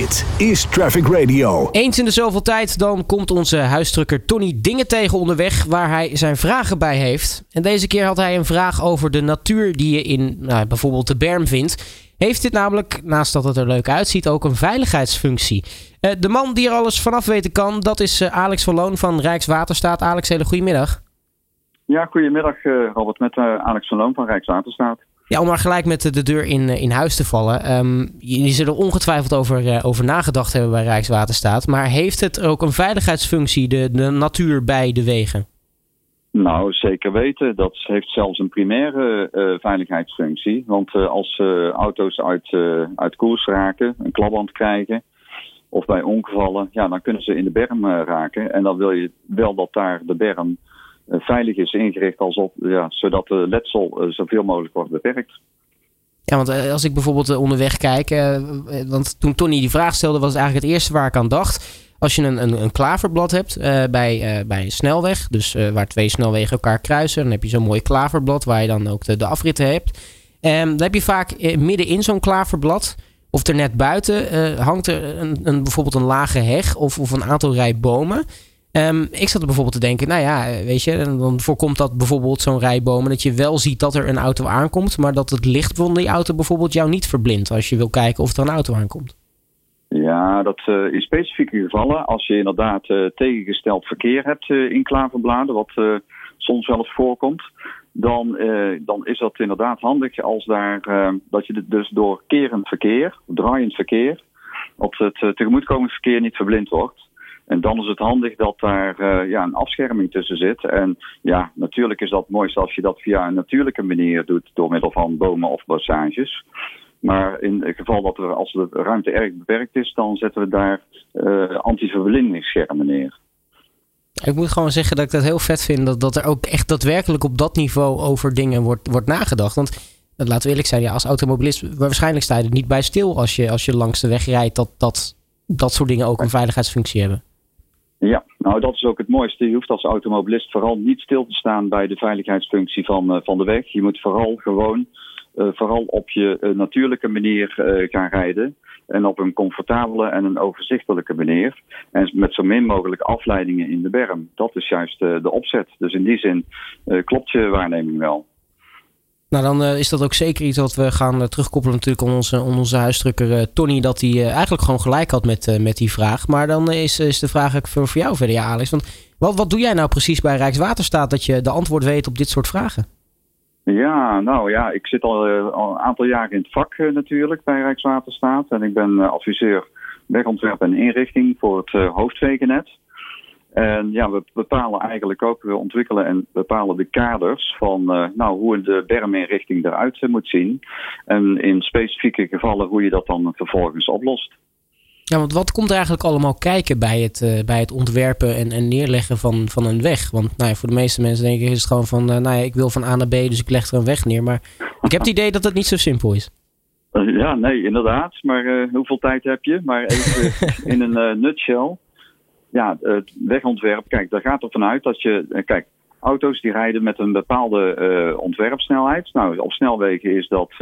Dit is Traffic Radio. Eens in de zoveel tijd dan komt onze huisdrukker Tony dingen tegen onderweg waar hij zijn vragen bij heeft. En deze keer had hij een vraag over de natuur die je in nou, bijvoorbeeld de berm vindt. Heeft dit namelijk, naast dat het er leuk uitziet, ook een veiligheidsfunctie? Uh, de man die er alles vanaf weten kan, dat is uh, Alex van Loon van Rijkswaterstaat. Alex, hele goedemiddag. Ja, goedemiddag uh, Robert, met Alex van Loon van Rijkswaterstaat. Ja, om maar gelijk met de deur in, in huis te vallen. Um, jullie zullen ongetwijfeld over, over nagedacht hebben bij Rijkswaterstaat. Maar heeft het ook een veiligheidsfunctie, de, de natuur bij de wegen? Nou, zeker weten. Dat heeft zelfs een primaire uh, veiligheidsfunctie. Want als uh, auto's uit, uit koers raken, een klapband krijgen, of bij ongevallen, ja, dan kunnen ze in de berm raken. En dan wil je wel dat daar de berm veilig is ingericht, alsof, ja, zodat de letsel zoveel mogelijk wordt beperkt. Ja, want als ik bijvoorbeeld onderweg kijk, want toen Tony die vraag stelde, was het eigenlijk het eerste waar ik aan dacht. Als je een, een, een klaverblad hebt bij, bij een snelweg, dus waar twee snelwegen elkaar kruisen, dan heb je zo'n mooi klaverblad waar je dan ook de, de afritten hebt. En dan heb je vaak midden in zo'n klaverblad, of er net buiten, hangt er een, een, bijvoorbeeld een lage heg of, of een aantal rij bomen. Um, ik zat er bijvoorbeeld te denken, nou ja, weet je, dan voorkomt dat bijvoorbeeld zo'n rij bomen dat je wel ziet dat er een auto aankomt, maar dat het licht van die auto bijvoorbeeld jou niet verblindt als je wil kijken of er een auto aankomt. Ja, dat uh, in specifieke gevallen, als je inderdaad uh, tegengesteld verkeer hebt uh, in klaverbladen, wat soms wel eens voorkomt, dan, dan is dat inderdaad handig als daar, dat je dus door kerend verkeer, draaiend verkeer, op het tegemoetkomend verkeer niet verblind wordt. En dan is het handig dat daar ja, een afscherming tussen zit. En ja, natuurlijk is dat mooi als je dat via een natuurlijke manier doet, door middel van bomen of passages. Maar in het geval dat er, als de ruimte erg beperkt is, dan zetten we daar uh, anti-verblindingsschermen neer. Ik moet gewoon zeggen dat ik dat heel vet vind. Dat, dat er ook echt daadwerkelijk op dat niveau over dingen wordt, wordt nagedacht. Want laten we eerlijk zijn, ja, als automobilist, waarschijnlijk sta je er niet bij stil als je, als je langs de weg rijdt, dat, dat dat soort dingen ook een veiligheidsfunctie hebben. Ja, nou dat is ook het mooiste. Je hoeft als automobilist vooral niet stil te staan bij de veiligheidsfunctie van, uh, van de weg. Je moet vooral gewoon uh, vooral op je uh, natuurlijke manier gaan rijden. En op een comfortabele en een overzichtelijke manier. En met zo min mogelijk afleidingen in de berm. Dat is juist de opzet. Dus in die zin klopt je waarneming wel. Nou, dan is dat ook zeker iets wat we gaan terugkoppelen natuurlijk aan onze, onze huisdrukker Tony. Dat hij eigenlijk gewoon gelijk had met, met die vraag. Maar dan is, is de vraag ook voor, voor jou verder, ja Alex. Want wat, wat doe jij nou precies bij Rijkswaterstaat dat je de antwoord weet op dit soort vragen? Ja, nou ja, ik zit al, een aantal jaren in het vak natuurlijk bij Rijkswaterstaat. En ik ben adviseur wegontwerp en inrichting voor het hoofdwegennet. En ja, we bepalen eigenlijk ook, we ontwikkelen en bepalen de kaders van nou, hoe de berminrichting eruit moet zien. En in specifieke gevallen hoe je dat dan vervolgens oplost. Ja, want wat komt er eigenlijk allemaal kijken bij het, uh, bij het ontwerpen en, en neerleggen van, van een weg? Want nou ja, voor de meeste mensen denk ik is het gewoon van, uh, nou ja, ik wil van A naar B, dus ik leg er een weg neer. Maar ik heb het idee dat het niet zo simpel is. Ja, nee, inderdaad. Maar hoeveel tijd heb je? Maar even in een nutshell. Ja, het wegontwerp, kijk, daar gaat er vanuit dat je, kijk, auto's die rijden met een bepaalde ontwerpsnelheid. Nou, op snelwegen is dat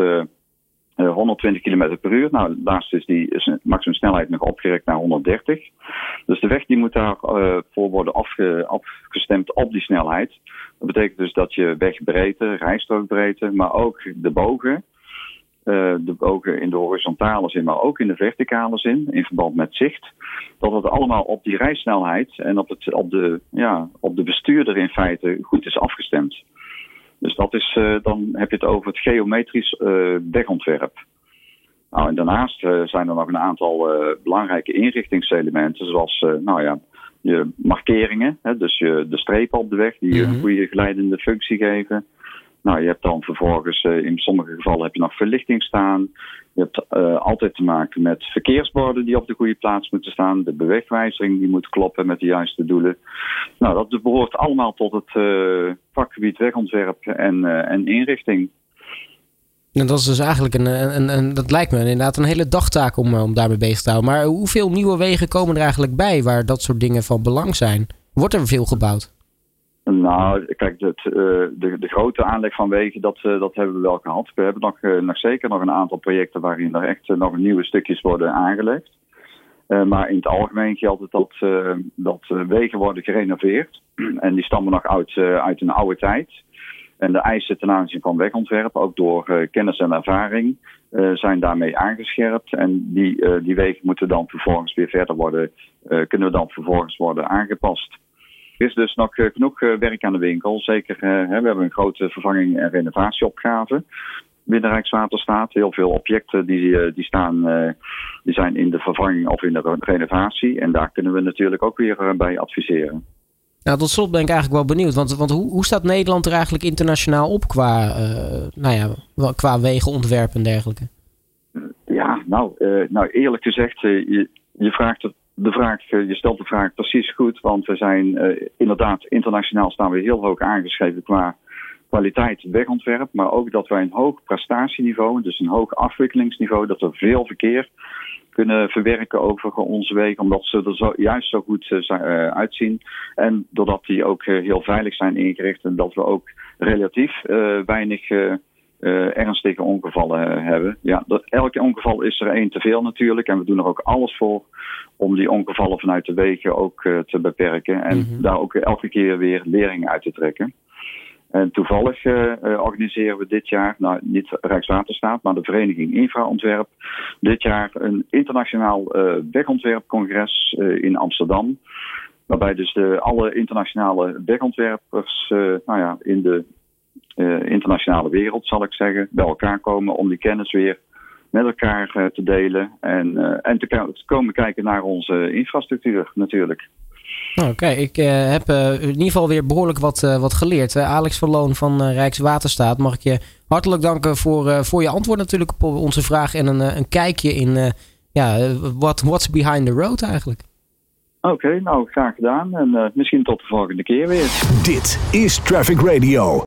120 eh, km per uur. Nou, laatst is die is maximum snelheid nog opgerekt naar 130. Dus de weg die moet daarvoor voor worden afge, afgestemd op die snelheid. Dat betekent dus dat je wegbreedte, rijstrookbreedte, maar ook de bogen. Uh, de bogen in de horizontale zin, maar ook in de verticale zin, in verband met zicht. Dat het allemaal op die rijsnelheid en op, het, op, de, ja, op de bestuurder in feite goed is afgestemd. Dus dat is, uh, dan heb je het over het geometrisch uh, wegontwerp. Nou, en daarnaast zijn er nog een aantal belangrijke inrichtingselementen, zoals nou ja, je markeringen, hè, dus je, de strepen op de weg die je een goede geleidende functie geven. Nou, je hebt dan vervolgens, uh, in sommige gevallen heb je nog verlichting staan. Je hebt uh, altijd te maken met verkeersborden die op de goede plaats moeten staan. De bewegwijzering die moet kloppen met de juiste doelen. Nou, dat behoort allemaal tot het uh, vakgebied wegontwerp en, en inrichting. En dat is dus eigenlijk een, een, een, dat lijkt me inderdaad een hele dagtaak om, om daarmee bezig te houden. Maar hoeveel nieuwe wegen komen er eigenlijk bij waar dat soort dingen van belang zijn? Wordt er veel gebouwd? Nou, kijk, uh, de, de grote aanleg van wegen, dat, uh, dat hebben we wel gehad. We hebben nog, uh, nog zeker nog een aantal projecten waarin er echt nog nieuwe stukjes worden aangelegd. maar in het algemeen geldt het dat, dat wegen worden gerenoveerd. en die stammen nog uit, uit een oude tijd. En de eisen ten aanzien van wegontwerp, ook door kennis en ervaring, zijn daarmee aangescherpt. En die, die wegen moeten dan vervolgens weer verder worden, kunnen we dan vervolgens worden aangepast. Er is dus nog genoeg werk aan de winkel. Zeker, we hebben een grote vervanging- en renovatieopgave binnen Rijkswaterstaat. Heel veel objecten die, eh, die, staan, eh, die zijn in de vervanging of in de renovatie. En daar kunnen we natuurlijk ook weer eh, bij adviseren. Nou, tot slot ben ik eigenlijk wel benieuwd. Want, want hoe, hoe staat Nederland er eigenlijk internationaal op qua, nou ja, qua wegenontwerp en dergelijke? Ja, nou, nou eerlijk gezegd, je, je vraagt de vraag, je stelt de vraag precies goed. Want we zijn inderdaad internationaal staan we heel hoog aangeschreven qua kwaliteit wegontwerp, maar ook dat wij een hoog prestatieniveau, dus een hoog afwikkelingsniveau, dat we veel verkeer kunnen verwerken over onze wegen, omdat ze er zo, juist zo goed uh, uitzien. En doordat die ook heel veilig zijn ingericht en dat we ook relatief weinig ernstige ongevallen hebben. Ja, dat, elke ongeval is er één te veel natuurlijk en we doen er ook alles voor om die ongevallen vanuit de wegen ook te beperken en mhm. daar ook elke keer weer lering uit te trekken. En toevallig uh, organiseren we dit jaar, nou niet Rijkswaterstaat, maar de Vereniging Infraontwerp, dit jaar een internationaal uh, wegontwerpcongres in Amsterdam. Waarbij dus de, alle internationale wegontwerpers nou ja, in de internationale wereld, zal ik zeggen, bij elkaar komen om die kennis weer met elkaar te delen en, en te komen kijken naar onze infrastructuur natuurlijk. Nou, Oké, ik uh, heb uh, in ieder geval weer behoorlijk wat, uh, wat geleerd. Alex Verloon van Rijkswaterstaat, mag ik je hartelijk danken voor, voor je antwoord natuurlijk op onze vraag en een, een kijkje in ja, wat what's behind the road eigenlijk. Oké, nou graag gedaan en misschien tot de volgende keer weer. Dit is Traffic Radio.